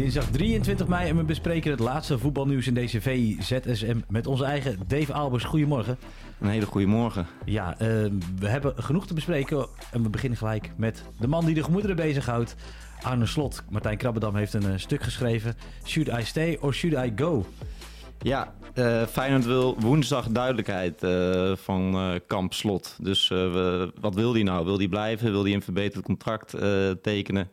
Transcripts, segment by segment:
dinsdag 23 mei en we bespreken het laatste voetbalnieuws in deze VZSM met onze eigen Dave Albers. Goedemorgen. Een hele goede morgen. Ja, eh, we hebben genoeg te bespreken en we beginnen gelijk met de man die de gemoederen bezighoudt. Arne Slot. Martijn Krabbedam heeft een eh, stuk geschreven. Should I stay or should I go? Ja, eh Feyenoord wil woensdag duidelijkheid van Kamp Slot. Dus we- wat wil hij nou? Wil hij blijven? Wil hij een verbeterd contract tekenen?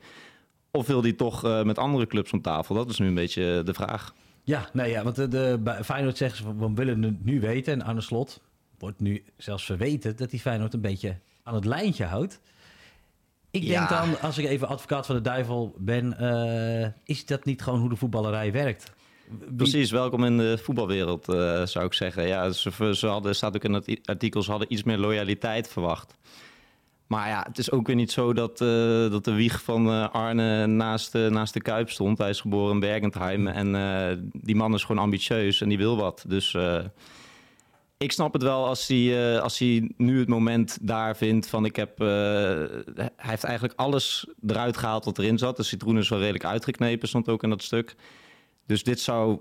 Of wil hij toch eh, met andere clubs om tafel? Dat is nu een beetje de vraag. Ja, nee, ja want de, de, bij Feyenoord zeggen ze van, we willen het nu weten. En Arne Slot wordt nu zelfs verweten dat hij Feyenoord een beetje aan het lijntje houdt. Ik denk dan, als ik even advocaat van de duivel ben, eh, is dat niet gewoon hoe de voetballerij werkt? Wie- Precies, welkom in de voetbalwereld, eh, zou ik zeggen. Ja, ze, ze hadden, staat ook in het artikel, ze hadden iets meer loyaliteit verwacht. Maar ja, het is ook weer niet zo dat, eh, dat de wieg van eh, Arne naast, eh, naast de Kuip stond. Hij is geboren in Bergentheim en eh, die man is gewoon ambitieus en die wil wat. Dus ik snap het wel als hij, als hij nu het moment daar vindt van ik heb... hij heeft eigenlijk alles eruit gehaald wat erin zat. De citroen is wel redelijk uitgeknepen, stond ook in dat stuk. Dus dit zou,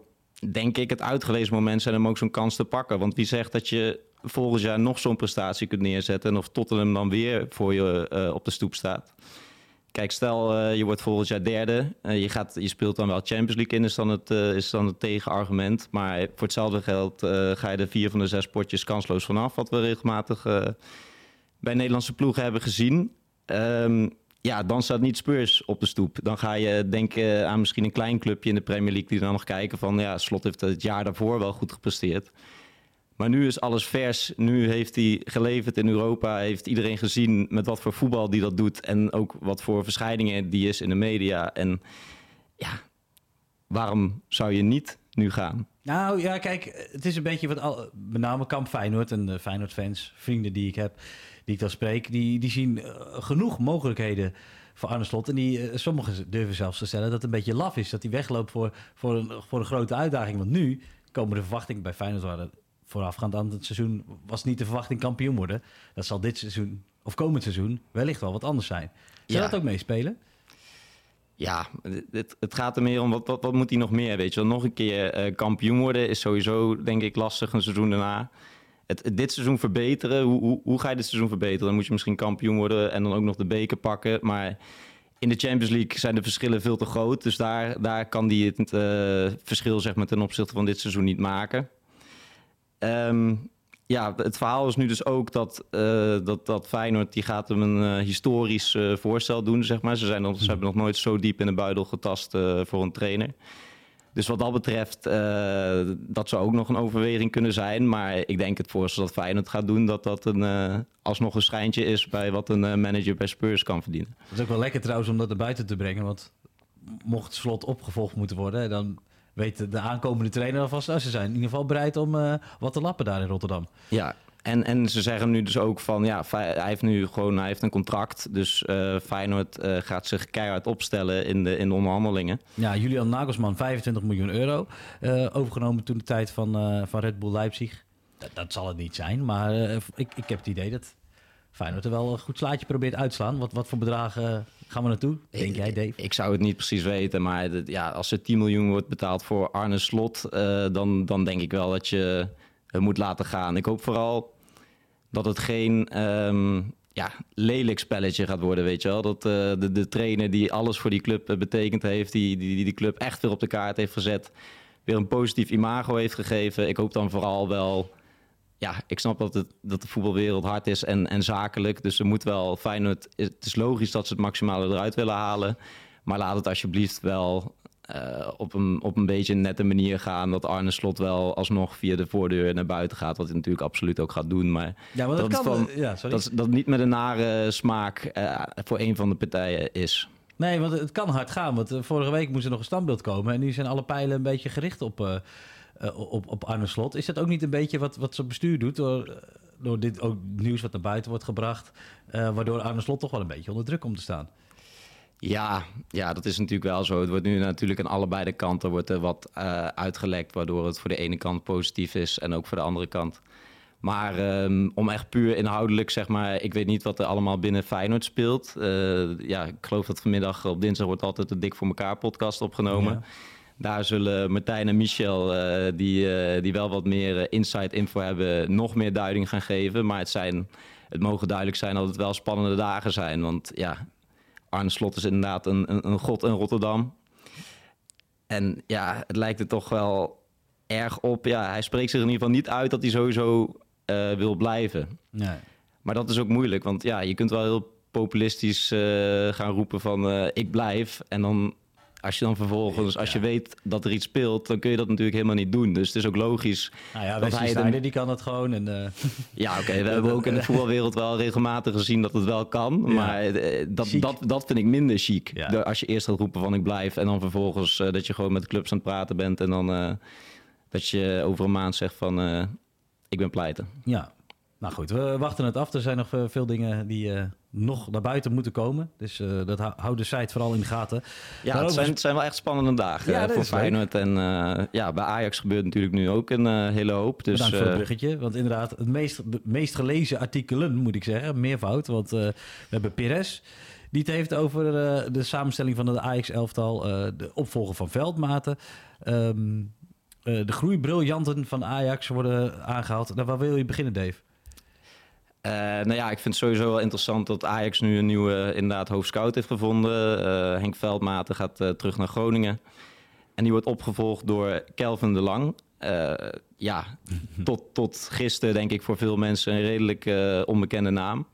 denk ik, het uitgelezen moment zijn om ook zo'n kans te pakken. Want wie zegt dat je volgend jaar nog zo'n prestatie kunt neerzetten... en of Tottenham dan weer voor je eh, op de stoep staat. Kijk, stel eh, je wordt volgend jaar derde. eh, je, gaat, je speelt dan wel Champions League in, is dan het, is dan het tegenargument. Maar voor hetzelfde geld ga je er vier van de zes potjes kansloos vanaf. Wat we regelmatig bij Nederlandse ploegen hebben gezien. Ehm, ja, dan staat niet Spurs op de stoep. Dan ga je denken aan misschien een klein clubje in de Premier League... die dan nog kijken van, ja, Slot heeft het jaar daarvoor wel goed gepresteerd. Maar nu is alles vers. Nu heeft hij geleverd in Europa. Heeft iedereen gezien met wat voor voetbal die dat doet. En ook wat voor verschijningen die is in de media. En ja, waarom zou je niet nu gaan? Nou ja, kijk, het is een beetje wat al, met name Kamp Feyenoord en de Feyenoord-fans, vrienden die ik heb, die ik dan spreek, die, die zien eh, genoeg mogelijkheden voor Arne Slot. En die, eh, sommigen durven zelfs te stellen dat het een beetje laf is, dat hij wegloopt voor, voor, een, voor een grote uitdaging. Want nu komen de verwachtingen bij Feyenoord voorafgaand aan het seizoen, was niet de verwachting kampioen worden. Dat zal dit seizoen, of komend seizoen, wellicht wel wat anders zijn. Zou Ja. dat ook meespelen? Ja, het, het gaat er meer om wat, wat, wat moet hij nog meer, weet je wel. Nog een keer eh, kampioen worden is sowieso, denk ik, lastig een seizoen daarna. Het, het- dit seizoen verbeteren, hoe, hoe, hoe ga je dit seizoen verbeteren? Dan moet je misschien kampioen worden en dan ook nog de beker pakken. Maar in de Champions League zijn de verschillen veel te groot. Dus daar, daar kan hij het eh, verschil zeg maar, ten opzichte van dit seizoen niet maken. Ehm, ja, het verhaal is nu dus ook dat, eh, dat, dat Feyenoord die gaat hem een eh, historisch eh, voorstel doen, zeg maar. Ze, zijn nog, ze hebben nog nooit zo diep in de buidel getast voor een trainer. Dus wat dat betreft, dat zou ook nog een overweging kunnen zijn. Maar ik denk het voorstel dat Feyenoord gaat doen, dat dat een, alsnog een schijntje is bij wat een manager bij Spurs kan verdienen. Dat is ook wel lekker trouwens om dat naar buiten te brengen. Want mocht slot opgevolgd moeten worden, dan weet de- de aankomende trainer alvast. Nou, ze zijn in ieder geval bereid om eh, wat te lappen daar in Rotterdam. Ja, en, en ze zeggen nu dus ook van ja, hij heeft nu gewoon hij heeft een contract. Dus eh, Feyenoord eh, gaat zich keihard opstellen in de, in de onderhandelingen. Ja, Julian Nagelsman, 25 miljoen euro. overgenomen toen de tijd van, van Red Bull Leipzig. Dat, dat zal het niet zijn, maar ik, ik heb het idee dat Feyenoord er wel een goed slaatje probeert uit te slaan. Wat, wat voor bedragen gaan we naartoe? Denk jij, Dave? Ik zou het niet precies weten, maar het- ja, als er 10 miljoen wordt betaald voor Arne Slot, eh, dan, dan denk ik wel dat je het moet laten gaan. Ik hoop vooral dat het geen ehm, ja, lelijk spelletje gaat worden, weet je wel. Dat eh, de, de trainer die alles voor die club eh, betekend heeft, die, die die die club echt weer op de kaart heeft gezet, weer een positief imago heeft gegeven. Ik hoop dan vooral wel ja, ik snap dat, het, dat de voetbalwereld hard is en, en zakelijk. Dus er moet wel Feyenoord... Het is logisch dat ze het maximale eruit willen halen. Maar laat het alsjeblieft wel eh, op, een, op een beetje een nette manier gaan. Dat Arne Slot wel alsnog via de voordeur naar buiten gaat. Wat hij natuurlijk absoluut ook gaat doen. Maar Ja, maar dat, Dat kan... van- eh, ja, sorry. dat, dat niet met een nare smaak eh, voor een van de partijen is. Nee, want het kan hard gaan. Want vorige week moest er nog een standbeeld komen. En nu zijn alle pijlen een beetje gericht op, op, op Arne Slot. Is dat ook niet een beetje wat, wat zijn bestuur doet? Door, eh, door dit ook nieuws wat naar buiten wordt gebracht. eh, waardoor Arne Slot toch wel een beetje onder druk komt te staan. Ja, ja, dat is natuurlijk wel zo. Het wordt nu natuurlijk aan allebei de kanten wordt er wat eh, uitgelekt, waardoor het voor de ene kant positief is en ook voor de andere kant. Maar ehm, om echt puur inhoudelijk, zeg maar, ik weet niet wat er allemaal binnen Feyenoord speelt. Eh, ja, ik geloof dat vanmiddag op dinsdag wordt altijd de Dik voor elkaar podcast opgenomen. Ja. Daar zullen Martijn en Michel, eh, die, eh, die wel wat meer eh, inside info hebben, nog meer duiding gaan geven. Maar het, zijn, het mogen duidelijk zijn dat het wel spannende dagen zijn. Want ja, Arne Slot is inderdaad een, een, een god in Rotterdam. En ja, het lijkt er toch wel erg op. Ja, hij spreekt zich in ieder geval niet uit dat hij sowieso wil blijven. Nee. Maar dat is ook moeilijk, want ja, je kunt wel heel populistisch gaan roepen van ik blijf. En dan als je dan vervolgens, als je weet dat er iets speelt, dan kun je dat natuurlijk helemaal niet doen. Dus het is ook logisch. Nou ja, Dat hij Sneijder, die kan dat gewoon. En, eh, Ja, oké, we hebben ook in de voetbalwereld wel regelmatig gezien dat het wel kan. Ja. Maar eh, dat, Chic. dat, dat vind ik minder chic. Ja. Als je eerst gaat roepen van ik blijf en dan vervolgens eh, dat je gewoon met de clubs aan het praten bent en dan dat je over een maand zegt van ik ben pleiten. ja, nou goed, we wachten het af. Er zijn nog veel dingen die nog naar buiten moeten komen. Dus eh, dat hou- houdt de site vooral in de gaten. Ja, het zijn, het zijn wel echt spannende dagen Ja, eh, voor leuk. Feyenoord. En eh, ja, bij Ajax gebeurt natuurlijk nu ook een hele hoop. Dus Bedankt voor het bruggetje. Want inderdaad, het meest, de meest gelezen artikelen, moet ik zeggen, meervoud. Want we hebben Perez, die het heeft over de samenstelling van het Ajax-elftal. de opvolger van Veldmaten. Eh, de groeibriljanten van Ajax worden aangehaald. Nou, waar wil je beginnen, Dave? Eh, nou ja, ik vind het sowieso wel interessant dat Ajax nu een nieuwe inderdaad hoofdscout heeft gevonden. Eh, Henk Veldmaten gaat eh, terug naar Groningen. En die wordt opgevolgd door Kelvin de Lang. Ja, tot, tot gisteren denk ik voor veel mensen een redelijk onbekende naam.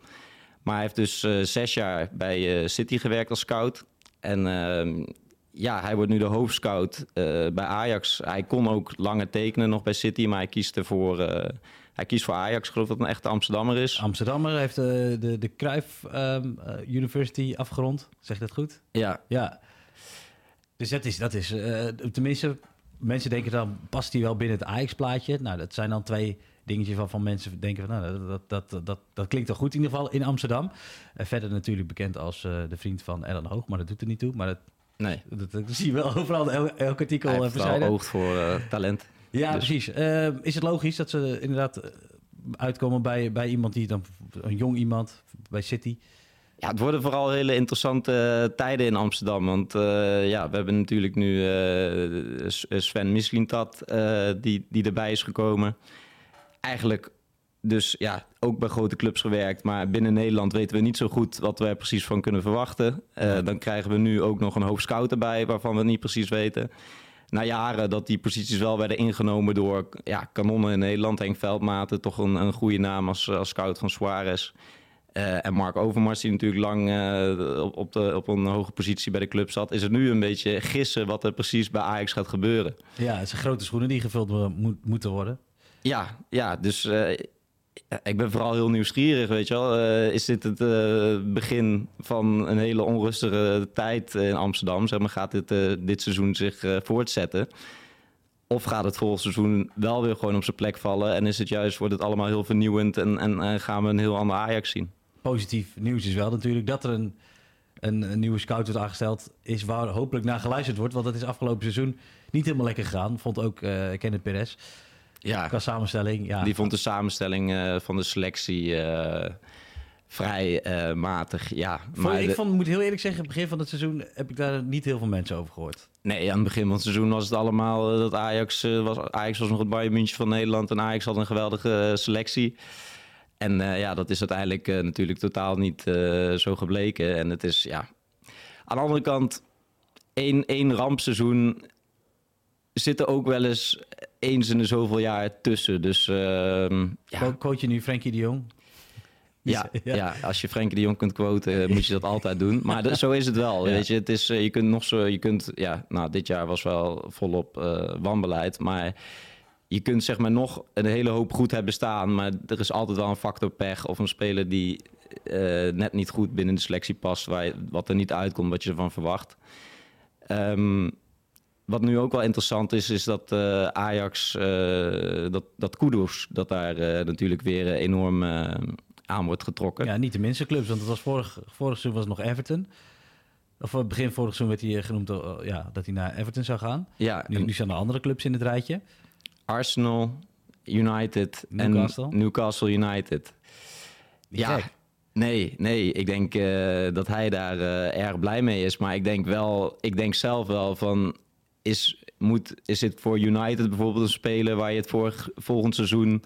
Maar hij heeft dus zes jaar bij City gewerkt als scout. En ehm, ja, hij wordt nu de hoofdscout bij Ajax. Hij kon ook langer tekenen nog bij City, maar hij kiest ervoor... hij kiest voor Ajax, ik geloof dat het een echte Amsterdammer is. Amsterdammer heeft eh, de, de Cruyff ehm, eh, University afgerond. Zeg dat goed? Ja, Ja. Dus dat is, dat is eh, tenminste, mensen denken dan, past hij wel binnen het Ajax-plaatje? Nou, dat zijn dan twee dingetjes waarvan mensen denken, van, nou, dat, dat, dat, dat, dat klinkt toch goed in ieder geval in Amsterdam. En verder natuurlijk bekend als de vriend van Ellen Hoog, maar dat doet er niet toe. Maar dat, nee. dat, dat zie je wel overal, elk, elk artikel Hij heeft wel oog voor talent. Ja, Dus- precies. Eh, is het logisch dat ze inderdaad eh, uitkomen bij, bij iemand die dan, een jong iemand, bij City? Ja, het worden vooral hele interessante eh, tijden in Amsterdam. Want ja, we hebben natuurlijk nu Sven Mislintat die, die erbij is gekomen. Eigenlijk dus ja, ook bij grote clubs gewerkt. Maar binnen Nederland weten we niet zo goed wat we er precies van kunnen verwachten. Dan krijgen we nu ook nog een hoofdscout erbij waarvan we niet precies weten. Na jaren dat die posities wel werden ingenomen door ja, kanonnen in Nederland. Henk Veldmaten, toch een, een goede naam als, als scout van Suarez. Eh, en Mark Overmars, die natuurlijk lang eh, op, op, de, op een hoge positie bij de club zat, is het nu een beetje gissen wat er precies bij Ajax gaat gebeuren. Ja, het zijn grote schoenen die gevuld mo- moet- moeten worden. Ja, ja dus ik ben vooral heel nieuwsgierig, weet je wel. Eh, is dit het eh, begin van een hele onrustige tijd in Amsterdam? Zeg maar, gaat dit, eh, dit seizoen zich voortzetten? Of gaat het volgend seizoen wel weer gewoon op zijn plek vallen? En is het juist, wordt het allemaal heel vernieuwend en, en, gaan we een heel ander Ajax zien? positief nieuws is wel natuurlijk dat er een, een, nieuwe scout wordt aangesteld. Is waar hopelijk naar geluisterd wordt. Want het is afgelopen seizoen niet helemaal lekker gegaan. Vond ook Kenneth Perez. Ja, Qua samenstelling. Ja, Die vond de samenstelling eh, van de selectie eh, vrij eh, matig. Ja, maar ik de- vond, moet heel eerlijk zeggen, begin van het seizoen heb ik daar niet heel veel mensen over gehoord. nee, aan het begin van het seizoen was het allemaal dat Ajax, was, Ajax was nog het Bayern München van Nederland en Ajax had een geweldige selectie. En ja, dat is uiteindelijk natuurlijk totaal niet zo gebleken. En het is, ja... Aan de andere kant, één, één rampseizoen zit er ook wel eens eens in de zoveel jaar tussen. Dus ehm, ja. Quote je nu Frenkie de Jong? Ja, ja. als je Frenkie de Jong kunt quoten, moet je dat altijd doen. Maar zo is het wel. Weet je, het is, je kunt nog zo, je kunt, ja, nou, dit jaar was wel volop uh, wanbeleid. Maar je kunt zeg maar nog een hele hoop goed hebben staan. Maar er is altijd wel een factor pech of een speler die uh, net niet goed binnen de selectie past. Waar je, wat er niet uitkomt, wat je ervan verwacht. Um, wat nu ook wel interessant is, is dat uh, Ajax, uh, dat, dat Kudus, dat daar uh, natuurlijk weer enorm aan wordt getrokken. Ja, niet de minste clubs, want het was vorig, vorig seizoen was het nog Everton. Of begin vorig seizoen werd hij genoemd ja, dat hij naar Everton zou gaan. Ja, nu, nu zijn er andere clubs in het rijtje. Arsenal, United Newcastle. en Newcastle United. ja, Nee, nee. Ik denk dat hij daar erg blij mee is. Maar ik denk wel, ik denk zelf wel van is, moet, is het voor United bijvoorbeeld een speler waar je het volgend seizoen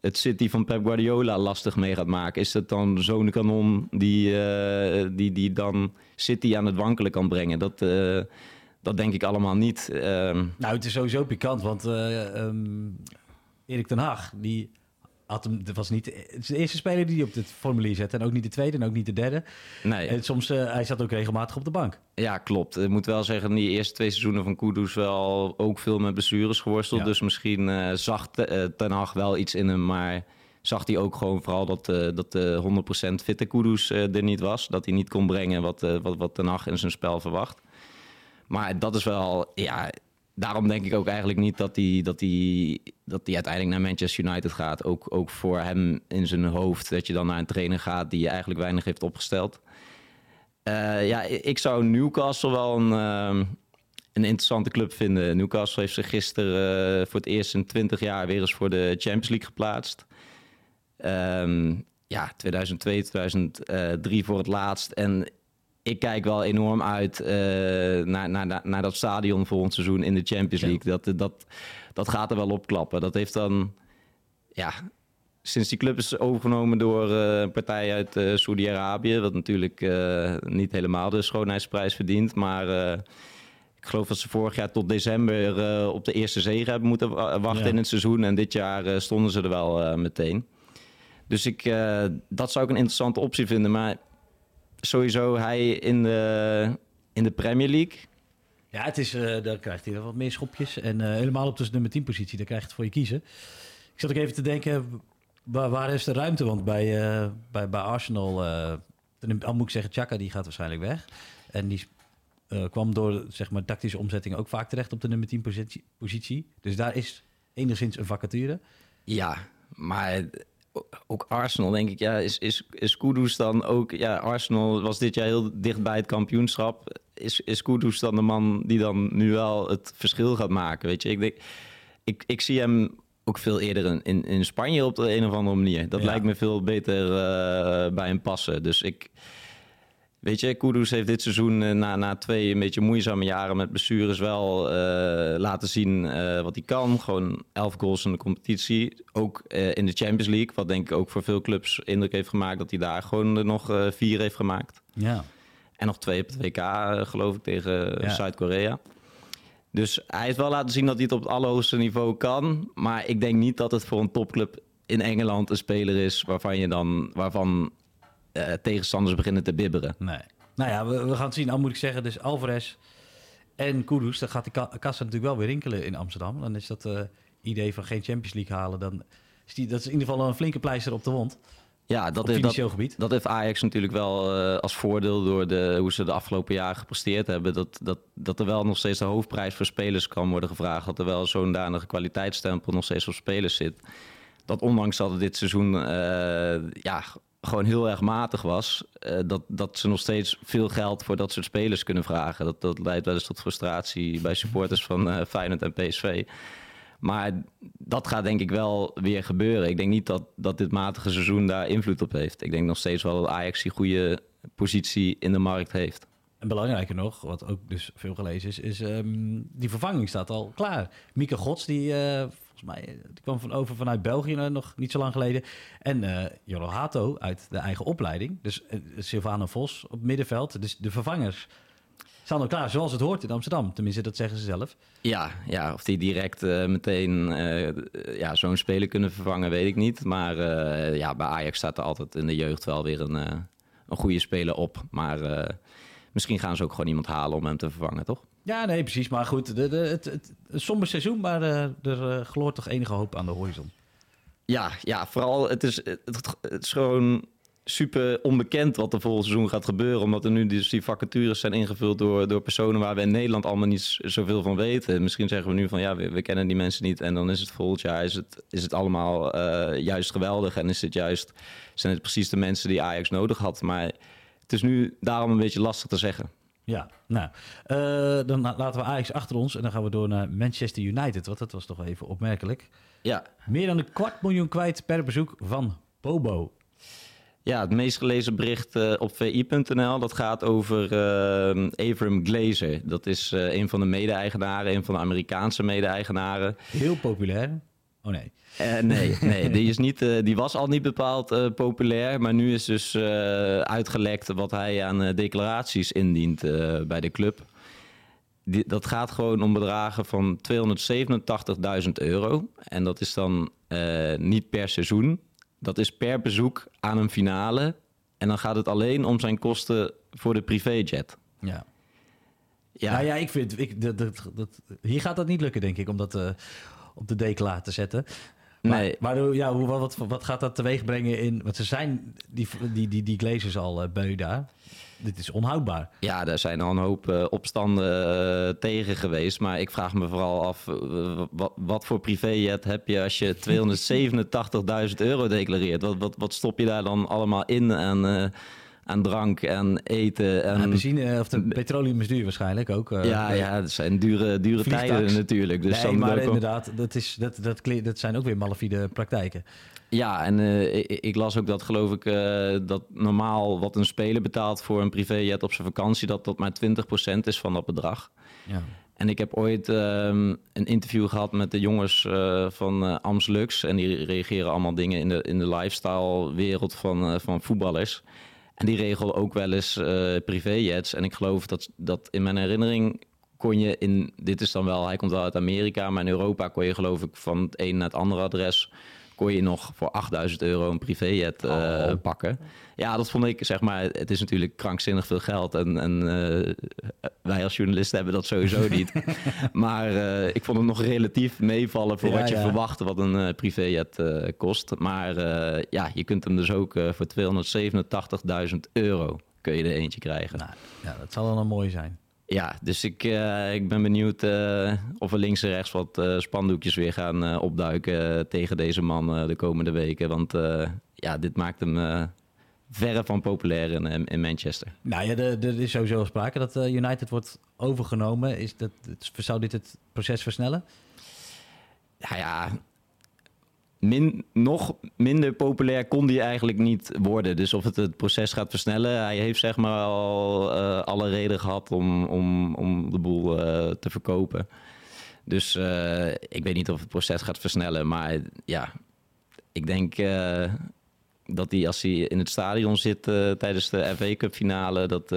het City van Pep Guardiola lastig mee gaat maken? Is het dan zo'n kanon die, uh, die, die dan City aan het wankelen kan brengen? Dat, uh, dat denk ik allemaal niet. Uh, nou, het is sowieso pikant, want um, Erik ten Haag, die had hem, was niet het is de eerste speler die hij op het formulier zette. En ook niet de tweede en ook niet de derde. Nee. En soms, uh, hij zat ook regelmatig op de bank. Ja, klopt. Ik moet wel zeggen, die eerste twee seizoenen van Kudus wel ook veel met blessures geworsteld. Dus misschien uh, zag uh, Ten Hag wel iets in hem, maar zag hij ook gewoon vooral dat, dat de 100% fitte Kudus er niet was. Dat hij niet kon brengen wat, wat, wat Ten Hag in zijn spel verwacht. Maar dat is wel, ja, daarom denk ik ook eigenlijk niet dat hij, dat hij, dat hij uiteindelijk naar Manchester United gaat. Ook, ook voor hem in zijn hoofd. Dat je dan naar een trainer gaat die je eigenlijk weinig heeft opgesteld. Uh, ja, ik zou Newcastle wel een, uh, een interessante club vinden. Newcastle heeft zich gisteren uh, voor het eerst in 20 jaar weer eens voor de Champions League geplaatst. Um, ja, 2002, 2003 voor het laatst. En ik kijk wel enorm uit uh, naar, naar, naar dat stadion volgend seizoen in de Champions League. Dat, dat, dat gaat er wel opklappen. Dat heeft dan, ja, sinds die club is overgenomen door uh, een partij uit uh, Saudi-Arabië, wat natuurlijk niet helemaal de schoonheidsprijs verdient, maar ik geloof dat ze vorig jaar tot december op de eerste zege hebben moeten wachten in het seizoen. En dit jaar stonden ze er wel meteen. Dus ik, dat zou ik een interessante optie vinden. Maar sowieso hij in de, in de Premier League. Ja, het is, uh, daar krijgt hij wat meer schopjes. En uh, helemaal op de nummer 10 positie, daar krijg je het voor je kiezen. Ik zat ook even te denken, waar, waar is de ruimte? Want bij, uh, bij, bij Arsenal, al moet ik zeggen, Chaka die gaat waarschijnlijk weg. En die kwam door zeg maar, tactische omzetting ook vaak terecht op de nummer 10 positie, positie. Dus daar is enigszins een vacature. Ja, maar ook Arsenal, denk ik, ja, is, is, is Kudus dan ook... Ja, Arsenal was dit jaar heel dicht bij het kampioenschap. Is, is Kudus dan de man die dan nu wel het verschil gaat maken? Weet je, ik, denk, ik, ik zie hem ook veel eerder in, in Spanje op de een of andere manier. Dat lijkt me veel beter uh, bij hem passen. Dus ik... Weet je, Kudus heeft dit seizoen uh, na, na twee een beetje moeizame jaren met blessures wel uh, laten zien uh, wat hij kan. Gewoon elf goals in de competitie. Ook in de Champions League, wat denk ik ook voor veel clubs indruk heeft gemaakt dat hij daar gewoon nog vier heeft gemaakt. Ja. En nog twee op het WK, geloof ik, tegen ja. Zuid-Korea. Dus hij heeft wel laten zien dat hij het op het allerhoogste niveau kan. Maar ik denk niet dat het voor een topclub in Engeland een speler is waarvan je dan waarvan uh, tegenstanders beginnen te bibberen. Nee. Nou ja, we, we gaan het zien. Al moet ik zeggen, dus Alvarez en Kudus, dan gaat die kassa natuurlijk wel weer rinkelen in Amsterdam. Dan is dat uh, idee van geen Champions League halen. Dan is die, dat is in ieder geval een flinke pleister op de wond. Ja, dat, heeft, dat, gebied. dat heeft Ajax natuurlijk wel uh, als voordeel door de, hoe ze de afgelopen jaren gepresteerd hebben. Dat, dat, dat er wel nog steeds de hoofdprijs voor spelers kan worden gevraagd. Dat er wel zo'n danige kwaliteitsstempel nog steeds op spelers zit. Dat ondanks dat het dit seizoen uh, ja, gewoon heel erg matig was, uh, dat, dat ze nog steeds veel geld voor dat soort spelers kunnen vragen. Dat, dat leidt wel eens tot frustratie bij supporters van uh, Feyenoord en PSV. Maar dat gaat denk ik wel weer gebeuren. Ik denk niet dat, dat dit matige seizoen daar invloed op heeft. Ik denk nog steeds wel dat Ajax die goede positie in de markt heeft. En belangrijker nog, wat ook dus veel gelezen is, is um, die vervanging staat al klaar. Mieke Gods, die uh, volgens mij die kwam van over vanuit België nog niet zo lang geleden. En uh, Hato uit de eigen opleiding. Dus uh, Silvano Vos op middenveld. Dus de vervangers staan al klaar, zoals het hoort in Amsterdam. Tenminste, dat zeggen ze zelf. Ja, ja of die direct meteen ja, zo'n speler kunnen vervangen, weet ik niet. Maar ja, bij Ajax staat er altijd in de jeugd wel weer een, een goede speler op. Maar misschien gaan ze ook gewoon iemand halen om hem te vervangen, toch? Ja, nee, precies. Maar goed, de, de, het, het, somber seizoen, maar er gloort toch enige hoop aan de horizon. Ja, ja vooral het is, het, het is gewoon super onbekend wat er volgend seizoen gaat gebeuren. Omdat er nu dus die vacatures zijn ingevuld door, door personen waar we in Nederland allemaal niet zoveel van weten. Misschien zeggen we nu van ja, we, we kennen die mensen niet. En dan is het volgend jaar is het, is het allemaal uh, juist geweldig. En is het juist, zijn het precies de mensen die Ajax nodig had. Maar het is nu daarom een beetje lastig te zeggen. Ja, nou, uh, dan laten we Ajax achter ons en dan gaan we door naar Manchester United. Want dat was toch even opmerkelijk. Ja. Meer dan een kwart miljoen kwijt per bezoek van Bobo. Ja, het meest gelezen bericht uh, op vi.nl, dat gaat over uh, Avram Glazer. Dat is uh, een van de mede-eigenaren, een van de Amerikaanse mede-eigenaren. Heel populair. Oh nee. nee, nee die, is niet, die was al niet bepaald populair. Maar nu is dus uitgelekt wat hij aan declaraties indient bij de club. Die, dat gaat gewoon om bedragen van 287.000 euro. En dat is dan niet per seizoen, dat is per bezoek aan een finale. En dan gaat het alleen om zijn kosten voor de privéjet. Ja. Ja. Nou ja, ik vind, ik, dat, dat, dat, hier gaat dat niet lukken, denk ik, om dat uh, op de decla te zetten. Maar, nee. Maar ja, hoe, wat, wat gaat dat teweeg brengen in... Want ze zijn die, die, die, die glazers al uh, beu daar dit is onhoudbaar. Ja, daar zijn al een hoop uh, opstanden uh, tegen geweest. Maar ik vraag me vooral af, uh, wat, wat, voor privéjet heb je als je 287.000 euro declareert? Wat, wat, wat stop je daar dan allemaal in aan, aan drank en eten? En... Ja, benzine of de petroleum is duur waarschijnlijk ook. ja, ja, het zijn dure, dure tijden natuurlijk. Dus nee, maar inderdaad, dat, is, dat, dat, dat zijn ook weer malafide praktijken. Ja, en uh, ik, ik, las ook dat, geloof ik, uh, dat normaal wat een speler betaalt voor een privéjet op zijn vakantie, dat dat maar 20% is van dat bedrag. Ja. En ik heb ooit um, een interview gehad met de jongens uh, van Amslux. En die reageren allemaal dingen in de, in de lifestyle-wereld van, van voetballers. En die regelen ook wel eens privéjets. En ik geloof dat, dat in mijn herinnering kon je in... Dit is dan wel, hij komt wel uit Amerika, maar in Europa kon je geloof ik van het een naar het andere adres kon je nog voor 8000 euro een privéjet uh, pakken. Ja, dat vond ik, zeg maar, het is natuurlijk krankzinnig veel geld. En, en uh, wij als journalisten hebben dat sowieso niet. maar uh, ik vond het nog relatief meevallen voor ja, wat je ja. verwachtte wat een privéjet kost. Maar ja, je kunt hem dus ook voor 287.000 euro kun je er eentje krijgen. Nou, ja, dat zal dan mooi zijn. Ja, dus ik, uh, ik ben benieuwd uh, of er links en rechts wat uh, spandoekjes weer gaan opduiken tegen deze man de komende weken. Want ja, dit maakt hem verre van populair in, in Manchester. Nou ja, er is sowieso sprake dat United wordt overgenomen. Is dat, zou dit het proces versnellen? Ja, ja, min, nog minder populair kon die eigenlijk niet worden. Dus of het het proces gaat versnellen, hij heeft zeg maar al uh, alle reden gehad om, om, om de boel uh, te verkopen. Dus uh, ik weet niet of het proces gaat versnellen, maar ja, ik denk dat hij als hij in het stadion zit tijdens de FA Cup finale, dat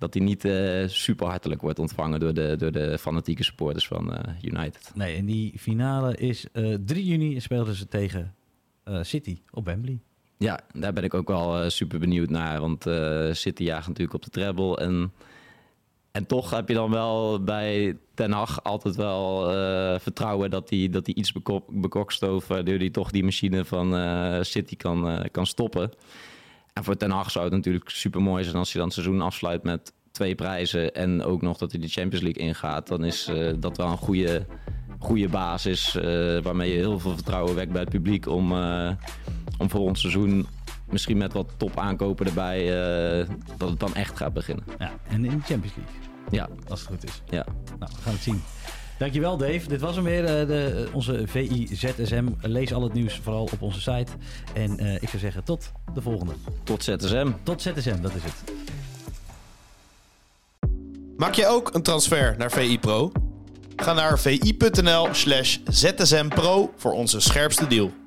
dat hij niet uh, super hartelijk wordt ontvangen door de, door de fanatieke supporters van uh, United. Nee, en die finale is uh, eh, 3 juni speelden ze tegen City op Wembley. Ja, daar ben ik ook wel super benieuwd naar. Want City jaagt natuurlijk op de treble. En, en toch heb je dan wel bij Ten Hag altijd wel vertrouwen dat hij dat iets bekokstooft... waardoor hij toch die machine van City kan, kan stoppen. En voor Ten Hag zou het natuurlijk super mooi zijn als hij dan het seizoen afsluit met twee prijzen en ook nog dat hij de Champions League ingaat. Dan is uh, dat wel een goede, goede basis uh, waarmee je heel veel vertrouwen wekt bij het publiek om, uh, om voor ons seizoen misschien met wat top aankopen erbij dat het dan echt gaat beginnen. Ja, en in de Champions League. Ja. Als het goed is. Ja. Nou, we gaan het zien. Dankjewel Dave. Dit was hem weer, uh, de, onze VI-ZSM. Lees al het nieuws vooral op onze site. En uh, ik zou zeggen tot de volgende. Tot ZSM. Tot ZSM, dat is het. Maak jij ook een transfer naar VI Pro? Ga naar vi.nl slash zsmpro voor onze scherpste deal.